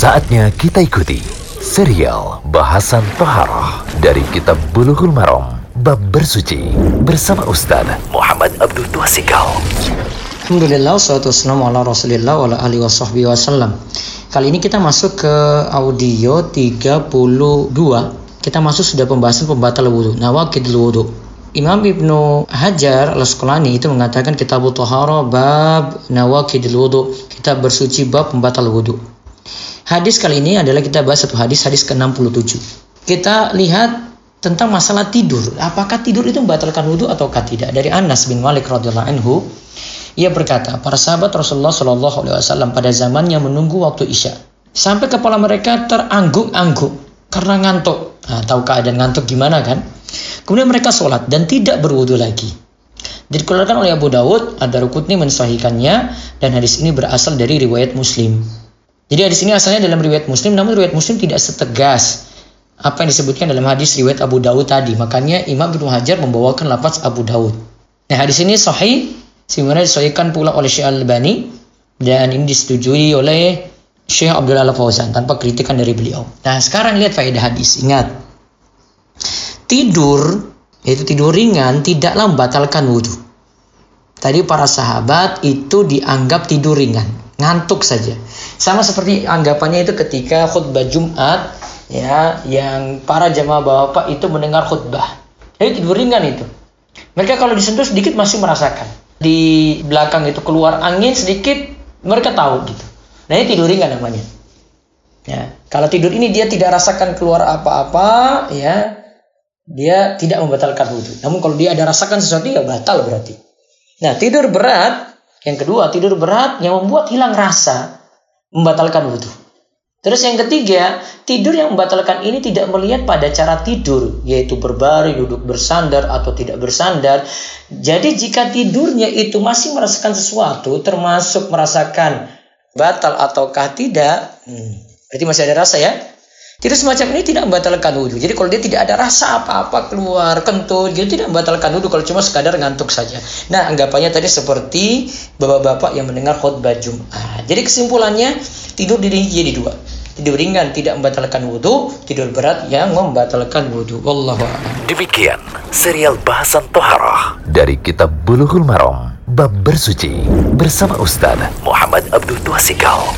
Saatnya kita ikuti serial bahasan Toharoh dari Kitab Bulughul Maram Bab Bersuci bersama Ustaz Muhammad Abdul Tuasikal. Alhamdulillah, salatu ala rasulillah wa ala alihi wa sahbihi. Kali ini kita masuk ke audio 32. Kita masuk sudah pembahasan pembatal wudhu, nawakidul wudhu. Imam Ibnu Hajar al-Asqalani itu mengatakan kitab Tuhara bab nawakidul wudhu, kitab bersuci bab pembatal wudhu. Hadis kali ini adalah kita bahas satu hadis, hadis ke-67. Kita lihat tentang masalah tidur. Apakah tidur itu membatalkan wudhu ataukah tidak? Dari Anas bin Malik radhiyallahu anhu, ia berkata, para sahabat Rasulullah Shallallahu Alaihi Wasallam pada zamannya menunggu waktu isya sampai kepala mereka terangguk-angguk karena ngantuk. Nah, tahu keadaan ngantuk gimana kan? Kemudian mereka sholat dan tidak berwudu lagi. Dikeluarkan oleh Abu Dawud, ada Rukutni mensahihkannya dan hadis ini berasal dari riwayat Muslim. Jadi hadis ini asalnya dalam riwayat Muslim, namun riwayat Muslim tidak setegas apa yang disebutkan dalam hadis riwayat Abu Dawud tadi. Makanya Imam Ibnu Hajar membawakan lafaz Abu Dawud. Nah hadis ini sahih, sebagaimana disahihkan pula oleh Syekh Al-Albani dan ini disetujui oleh Syekh Abdul Al Fauzan tanpa kritikan dari beliau. Nah sekarang lihat faedah hadis. Ingat, tidur yaitu tidur ringan tidaklah membatalkan wudhu. Tadi para sahabat itu dianggap tidur ringan, ngantuk saja. Sama seperti anggapannya itu ketika khutbah Jumat ya yang para jamaah bapak itu mendengar khutbah. Jadi tidur ringan itu. Mereka kalau disentuh sedikit masih merasakan. Di belakang itu keluar angin sedikit, mereka tahu gitu. Nah ini tidur ringan namanya. Ya, kalau tidur ini dia tidak rasakan keluar apa-apa, ya, dia tidak membatalkan wudhu. Namun kalau dia ada rasakan sesuatu ya batal berarti. Nah tidur berat, yang kedua tidur berat yang membuat hilang rasa, membatalkan wudhu. Terus yang ketiga, tidur yang membatalkan ini tidak melihat pada cara tidur, yaitu berbaring, duduk bersandar atau tidak bersandar. Jadi jika tidurnya itu masih merasakan sesuatu, termasuk merasakan batal ataukah tidak, hmm, berarti masih ada rasa ya. Tidur semacam ini tidak membatalkan wudhu. Jadi kalau dia tidak ada rasa apa-apa keluar, kentut, gitu tidak membatalkan wudhu kalau cuma sekadar ngantuk saja. Nah anggapannya tadi seperti bapak-bapak yang mendengar khutbah Jumat. Jadi kesimpulannya tidur diri jadi dua. Tidur ringan tidak membatalkan wudhu, tidur berat yang membatalkan wudhu. Wallahu. Demikian serial bahasan Toharoh dari Kitab Bulughul Maram Bab Bersuci bersama Ustaz Muhammad Abdul Tuasikal.